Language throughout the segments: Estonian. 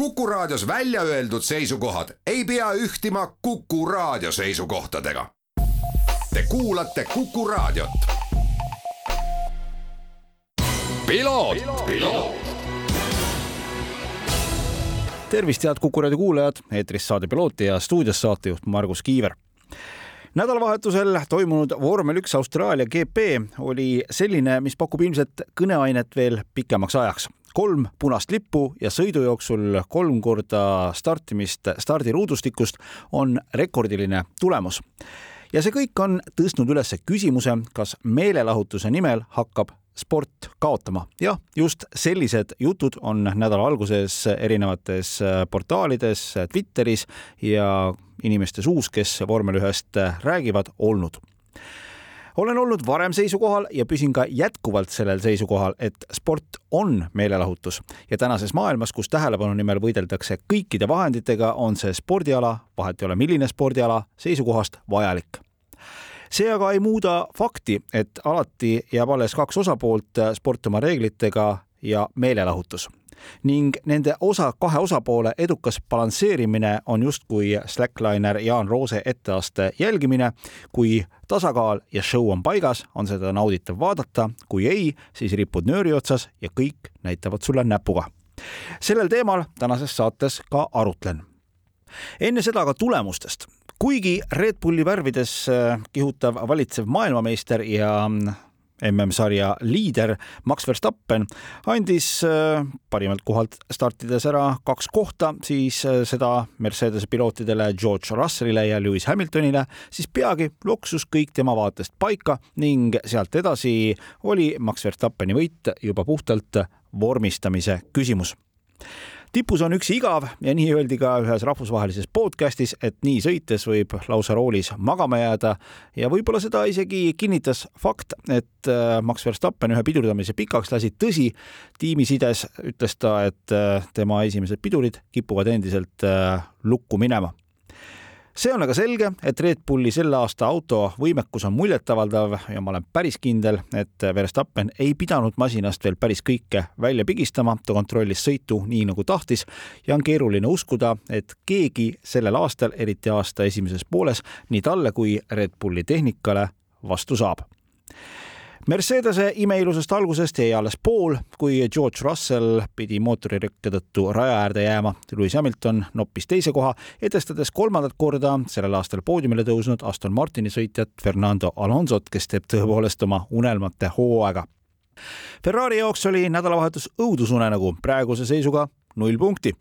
Kuku Raadios välja öeldud seisukohad ei pea ühtima Kuku Raadio seisukohtadega. Te kuulate Kuku Raadiot. tervist, head Kuku raadio kuulajad, eetris saade Piloot ja stuudios saatejuht Margus Kiiver nädalavahetusel toimunud vormel üks Austraalia GP oli selline, mis pakub ilmselt kõneainet veel pikemaks ajaks. Kolm punast lippu ja sõidu jooksul kolm korda startimist stardiruudustikust on rekordiline tulemus. ja see kõik on tõstnud üles küsimuse, kas meelelahutuse nimel hakkab sport kaotama. jah, just sellised jutud on nädala alguses erinevates portaalides, Twitteris ja inimeste suus, kes vormel ühest räägivad, olnud olen olnud varem seisukohal ja püsin ka jätkuvalt sellel seisukohal, et sport on meelelahutus. Ja tänases maailmas, kus tähelepanu nimel võideldakse kõikide vahenditega, on see spordiala, vahet ei ole, milline spordiala, seisukohast vajalik. See aga ei muuda fakti, et alati jääb alles kaks osapoolt, sport oma reeglitega ja meelelahutus ning nende osa, kahe osapoole edukas balansseerimine on justkui slackliner Jaan Roose etteaste jälgimine. kui tasakaal ja show on paigas, on seda nauditav vaadata, kui ei, siis ripud nööri otsas ja kõik näitavad sulle näpuga. sellel teemal tänases saates ka arutlen. enne seda aga tulemustest. kuigi Red Bulli värvides äh, kihutav valitsev maailmameister ja MM-sarja liider Max Verstappen andis äh, parimalt kohalt startides ära kaks kohta, siis äh, seda Mercedese pilootidele George Russellile ja Lewis Hamiltonile, siis peagi loksus kõik tema vaatest paika ning sealt edasi oli Max Verstappeni võit juba puhtalt vormistamise küsimus tipus on üksi igav ja nii öeldi ka ühes rahvusvahelises podcastis, et nii sõites võib lausa roolis magama jääda ja võib-olla seda isegi kinnitas fakt, et äh, Max Verstappen ühe pidurdamise pikaks lasi. tõsi, tiimisides ütles ta, et äh, tema esimesed pidurid kipuvad endiselt äh, lukku minema see on aga selge, et Red Bulli selle aasta auto võimekus on muljetavaldav ja ma olen päris kindel, et Verstappen ei pidanud masinast veel päris kõike välja pigistama, ta kontrollis sõitu nii nagu tahtis ja on keeruline uskuda, et keegi sellel aastal, eriti aasta esimeses pooles, nii talle kui Red Bulli tehnikale vastu saab Mercedese imeilusast algusest jäi alles pool, kui George Russell pidi mootorirekke tõttu raja äärde jääma. Lewis Hamilton noppis teise koha, edestades kolmandat korda sellel aastal poodiumile tõusnud Aston Martini sõitjat Fernando Alonsot, kes teeb tõepoolest oma unelmate hooaega. Ferrari jaoks oli nädalavahetus õudusunenägu, praeguse seisuga null punkti.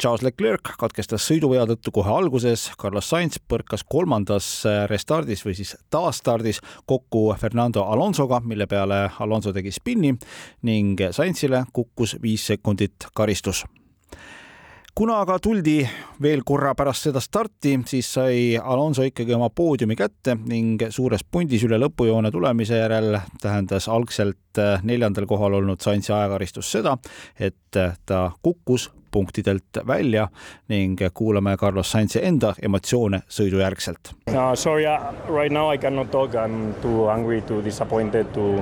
Charles Leclerc katkestas sõiduvea tõttu kohe alguses, Carlos Sainz põrkas kolmandas restardis või siis taasstardis kokku Fernando Alonsoga, mille peale Alonso tegi spinni ning Sainzile kukkus viis sekundit karistus kuna aga tuldi veel korra pärast seda starti, siis sai Alonso ikkagi oma poodiumi kätte ning suures pundis üle lõpujoone tulemise järel tähendas algselt neljandal kohal olnud Sainzi ajakaristus seda, et ta kukkus punktidelt välja ning kuulame Carlos Sainzi enda emotsioone sõidujärgselt. no sorry, right now I cannot talk, I am too angry, too disappointed to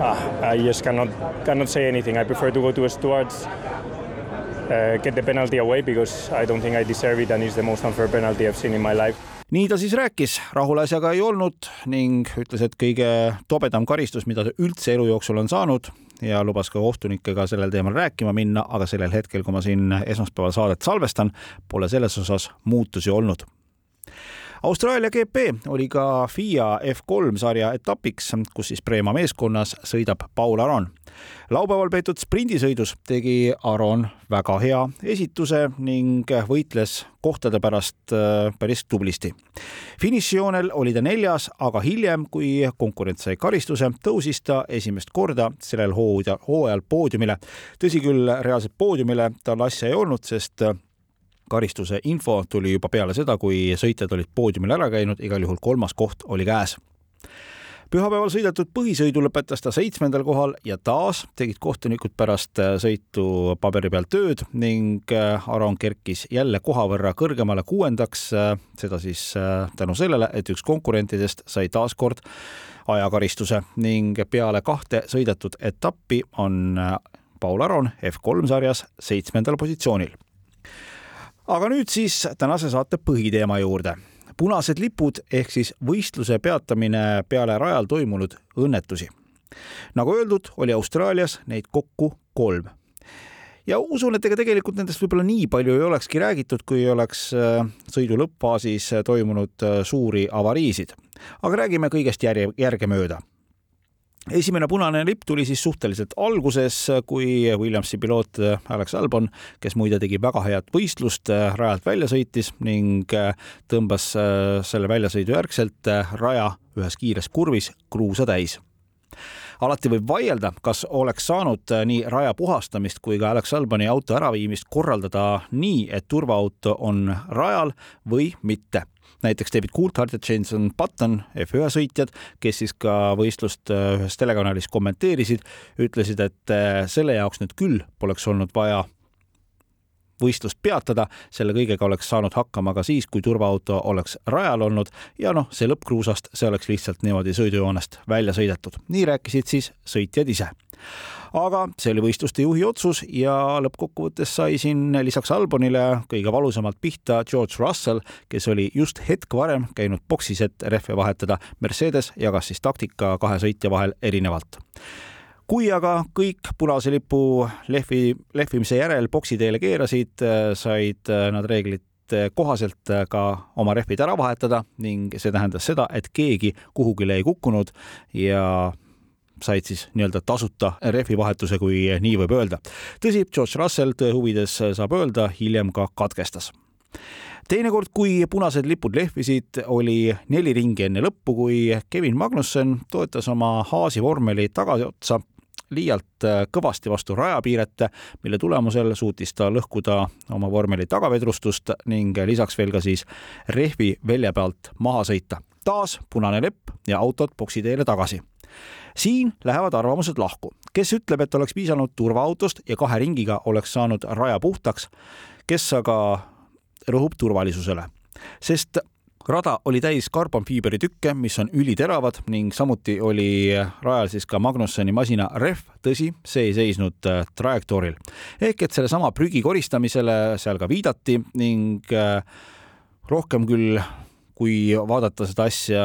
ah, I just cannot cannot say anything. I prefer to go to Stewards, uh, get the penalty away because I don't think I deserve it and it's the most unfair penalty I've seen in my life. nii ta siis rääkis, rahul asjaga ei olnud ning ütles, et kõige tobedam karistus, mida ta üldse elu jooksul on saanud ja lubas ka kohtunikega sellel teemal rääkima minna, aga sellel hetkel, kui ma siin esmaspäeval saadet salvestan, pole selles osas muutusi olnud Austraalia GP oli ka FIA F3 sarja etapiks, kus siis Preema meeskonnas sõidab Paul Aron. laupäeval peetud sprindisõidus tegi Aron väga hea esituse ning võitles kohtade pärast äh, päris tublisti. finišijoonel oli ta neljas, aga hiljem, kui konkurent sai karistuse, tõusis ta esimest korda sellel hooajal poodiumile. tõsi küll, reaalselt poodiumile tal asja ei olnud, sest karistuse info tuli juba peale seda, kui sõitjad olid poodiumil ära käinud, igal juhul kolmas koht oli käes pühapäeval sõidetud põhisõidu lõpetas ta seitsmendal kohal ja taas tegid kohtunikud pärast äh, sõitu paberi peal tööd ning äh, Aron kerkis jälle koha võrra kõrgemale kuuendaks. Äh, seda siis tänu sellele, et üks konkurentidest sai taaskord ajakaristuse ning peale kahte sõidetud etappi on Paul Aron F3 sarjas seitsmendal positsioonil. Aga nüüd siis tänase saate põhiteema juurde. punased lipud ehk siis võistluse peatamine peale rajal toimunud õnnetusi. nagu öeldud, oli Austraalias neid kokku kolm ja usun, et ega tegelikult nendest võib-olla nii palju ei olekski räägitud, kui oleks äh, sõidu lõppfaasis toimunud äh, suuri avariisid. aga räägime kõigest järje, järgemööda esimene punane lipp tuli siis suhteliselt alguses, kui Williamsi piloot Alex Albon, kes muide tegi väga head võistlust, rajalt välja sõitis ning tõmbas selle väljasõidu järgselt raja ühes kiires kurvis kruusa täis alati võib vaielda, kas oleks saanud äh, nii raja puhastamist kui ka Alex Albani auto äraviimist korraldada nii, et turvaauto on rajal või mitte. Näiteks David Coulthard ja Jason Button, F1 sõitjad, kes siis ka võistlust äh, ühes telekanalis kommenteerisid, ütlesid, et äh, selle jaoks nüüd küll poleks olnud vaja võistlust peatada, selle kõigega oleks saanud hakkama ka siis, kui turvaauto oleks rajal olnud ja noh, see lõppkruusast, see oleks lihtsalt niimoodi sõidujoonest välja sõidetud. nii rääkisid siis sõitjad ise aga see oli võistluste juhi otsus ja lõppkokkuvõttes sai siin lisaks Albonile kõige valusamalt pihta George Russell, kes oli just hetk varem käinud boksis, et rehve vahetada. Mercedes jagas siis taktika kahe sõitja vahel erinevalt kui aga kõik punase lipu lehvi, lehvimise järel boksi teele keerasid, said nad reeglite kohaselt ka oma rehvid ära vahetada ning see tähendas seda, et keegi kuhugile ei kukkunud ja said siis nii-öelda tasuta rehvivahetuse, kui nii võib öelda. tõsi, George Russell tõe huvides saab öelda, hiljem ka katkestas teinekord, kui punased lipud lehvisid, oli neli ringi enne lõppu, kui Kevin Magnussen toetas oma Haasi vormeli tagaotsa liialt äh, kõvasti vastu rajapiirete, mille tulemusel suutis ta lõhkuda oma vormeli tagavedrustust ning lisaks veel ka siis rehvi välja pealt maha sõita. taas punane lepp ja autod boksi teele tagasi. Siin lähevad arvamused lahku, kes ütleb, et oleks piisanud turvaautost ja kahe ringiga oleks saanud raja puhtaks, kes aga rõhub turvalisusele, sest rada oli täis karbonfiiberi tükke, mis on üliteravad ning samuti oli rajal siis ka Magnussoni masina rehv, tõsi, see ei seisnud äh, trajektooril. ehk et sellesama prügi koristamisele seal ka viidati ning äh, rohkem küll, kui vaadata seda asja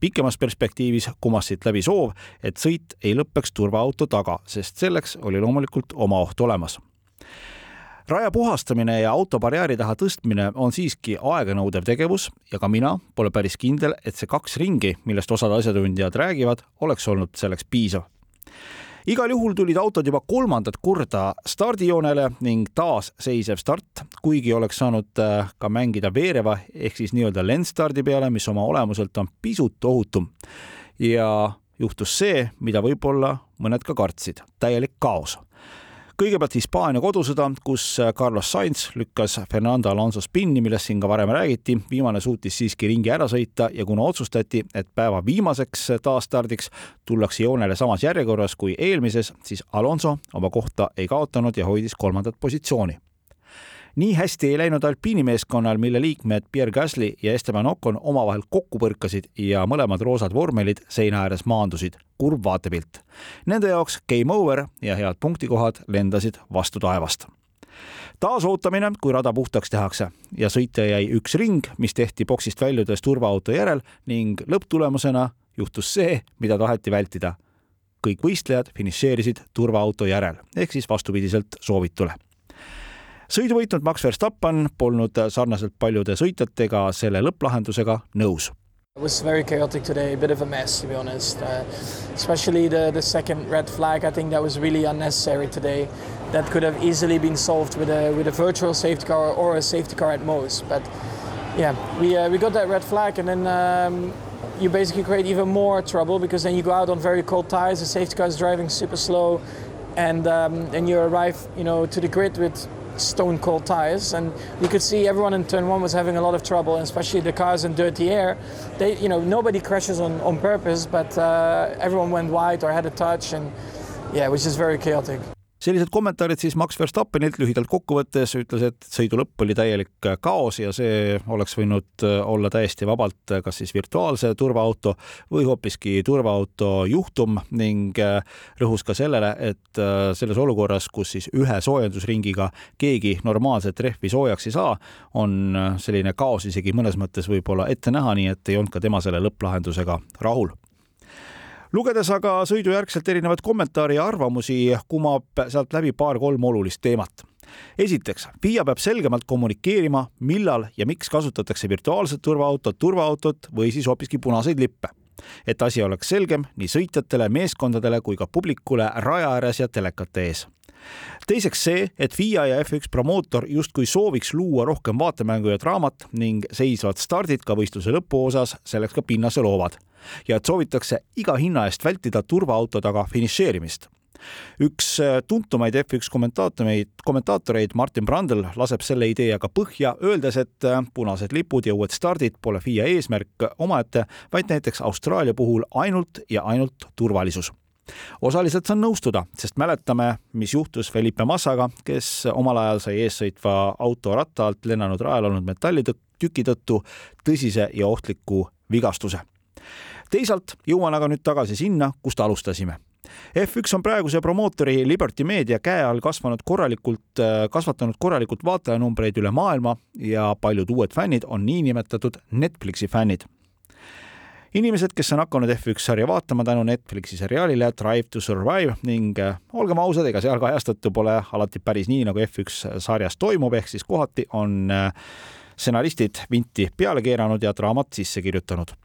pikemas perspektiivis kumas siit läbi soov, et sõit ei lõpeks turvaauto taga, sest selleks oli loomulikult oma oht olemas raja puhastamine ja auto barjääri taha tõstmine on siiski aeganõudev tegevus ja ka mina pole päris kindel, et see kaks ringi, millest osad asjatundjad räägivad, oleks olnud selleks piisav. igal juhul tulid autod juba kolmandat korda stardijoonele ning taas seisev start, kuigi oleks saanud äh, ka mängida veereva ehk siis nii-öelda lendstardi peale, mis oma olemuselt on pisut ohutum. ja juhtus see, mida võib-olla mõned ka kartsid, täielik kaos kõigepealt Hispaania kodusõda, kus Carlos Sainz lükkas Fernando Alonso spinni, millest siin ka varem räägiti. viimane suutis siiski ringi ära sõita ja kuna otsustati, et päeva viimaseks taasstardiks tullakse joonele samas järjekorras kui eelmises, siis Alonso oma kohta ei kaotanud ja hoidis kolmandat positsiooni nii hästi ei läinud alpiinimeeskonnal, mille liikmed Pierre Gasly ja Esteban Ocon omavahel kokku põrkasid ja mõlemad roosad vormelid seina ääres maandusid. kurb vaatepilt. Nende jaoks game over ja head punktikohad lendasid vastu taevast taas ootamine, kui rada puhtaks tehakse ja sõita jäi üks ring, mis tehti boksist väljudes turvaauto järel ning lõpptulemusena juhtus see, mida taheti vältida. kõik võistlejad finišeerisid turvaauto järel ehk siis vastupidiselt soovitule sõidu võitnud Max Verstappen polnud sarnaselt paljude sõitjatega selle lõpplahendusega nõus It was very chaotic today, a bit of a mess to be honest. Uh, especially the, the second red flag, I think that was really unnecessary today. That could have easily been solved with a, with a virtual safety car or a safety car at most. But yeah, we, uh, we got that red flag and then um, you basically create even more trouble because then you go out on very cold tires, the safety car is driving super slow and um, then you arrive you know, to the grid with stone cold tires and you could see everyone in turn one was having a lot of trouble especially the cars in dirty air. They you know nobody crashes on, on purpose but uh, everyone went wide or had a touch and yeah it was just very chaotic sellised kommentaarid siis Max Verstappenilt lühidalt kokkuvõttes ütles, et sõidu lõpp oli täielik kaos ja see oleks võinud olla täiesti vabalt kas siis virtuaalse turvaauto või hoopiski turvaauto juhtum ning rõhus ka sellele, et selles olukorras, kus siis ühe soojendusringiga keegi normaalset rehvi soojaks ei saa, on selline kaos isegi mõnes mõttes võib-olla ette näha, nii et ei olnud ka tema selle lõpplahendusega rahul lugedes aga sõidujärgselt erinevaid kommentaare ja arvamusi, kumab sealt läbi paar-kolm olulist teemat. esiteks, FIA peab selgemalt kommunikeerima, millal ja miks kasutatakse virtuaalset turvaautot, turvaautot või siis hoopiski punaseid lippe et asi oleks selgem nii sõitjatele, meeskondadele kui ka publikule raja ääres ja telekate ees teiseks see, et FIA ja F1 promootor justkui sooviks luua rohkem vaatemängu ja draamat ning seisvad stardid ka võistluse lõpuosas selleks ka pinnase loovad. Ja et soovitakse iga hinna eest vältida turvaauto taga finišeerimist. Üks äh, tuntumaid F1 kommentaatoreid, kommentaatoreid Martin Brandl laseb selle idee aga põhja, öeldes, et äh, punased lipud ja uued stardid pole FIA eesmärk omaette, vaid näiteks Austraalia puhul ainult ja ainult turvalisus osaliselt saan nõustuda, sest mäletame, mis juhtus Felipe Massaga, kes omal ajal sai eessõitva auto ratta alt lennanud rajal olnud metallitüki tõttu tõsise ja ohtliku vigastuse teisalt jõuan aga nüüd tagasi sinna, kust alustasime. F1 on praeguse promootori Liberty Media käe all kasvanud korralikult, kasvatanud korralikult vaatajanumbreid üle maailma ja paljud uued fännid on niinimetatud Netflixi fännid inimesed, kes on hakanud F1 sarja vaatama tänu Netflixi seriaalile Drive to Survive ning äh, olgem ausad, ega seal kajastatu pole alati päris nii, nagu F1 sarjas toimub, ehk siis kohati on äh, stsenaristid vinti peale keeranud ja draamat sisse kirjutanud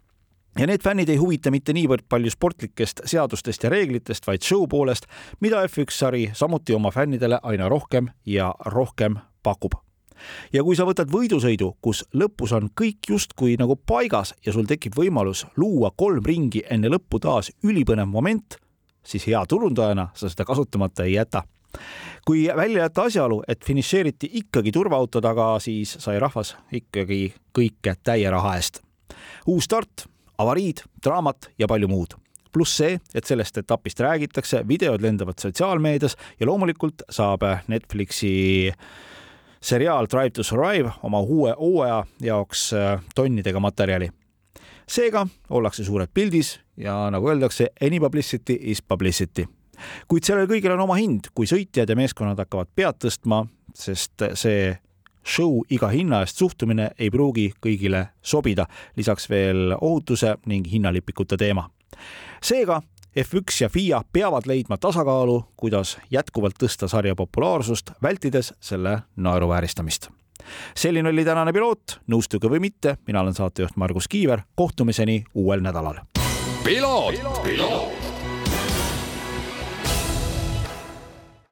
ja need fännid ei huvita mitte niivõrd palju sportlikest seadustest ja reeglitest, vaid show poolest, mida F1 sari samuti oma fännidele aina rohkem ja rohkem pakub. Ja kui sa võtad võidusõidu, kus lõpus on kõik justkui nagu paigas ja sul tekib võimalus luua kolm ringi enne lõppu taas ülipõnev moment, siis hea turundajana sa seda kasutamata ei jäta kui välja jätta asjaolu, et finišeeriti ikkagi turvaauto taga, siis sai rahvas ikkagi kõike täie raha eest. uus start avariid, draamat ja palju muud pluss see, et sellest etapist räägitakse, videod lendavad sotsiaalmeedias ja loomulikult saab Netflixi seriaal Drive to Survive oma uue hooaja jaoks äh, tonnidega materjali. seega ollakse suured pildis ja nagu öeldakse, any publicity is publicity. kuid sellel kõigil on oma hind, kui sõitjad ja meeskonnad hakkavad pead tõstma, sest see show iga hinna eest suhtumine ei pruugi kõigile sobida, lisaks veel ohutuse ning hinnalipikute teema. seega F1 ja FIA peavad leidma tasakaalu, kuidas jätkuvalt tõsta sarja populaarsust, vältides selle naeruvääristamist. selline oli tänane piloot, nõustuge või mitte, mina olen saatejuht Margus Kiiver, kohtumiseni uuel nädalal. piloot, piloot..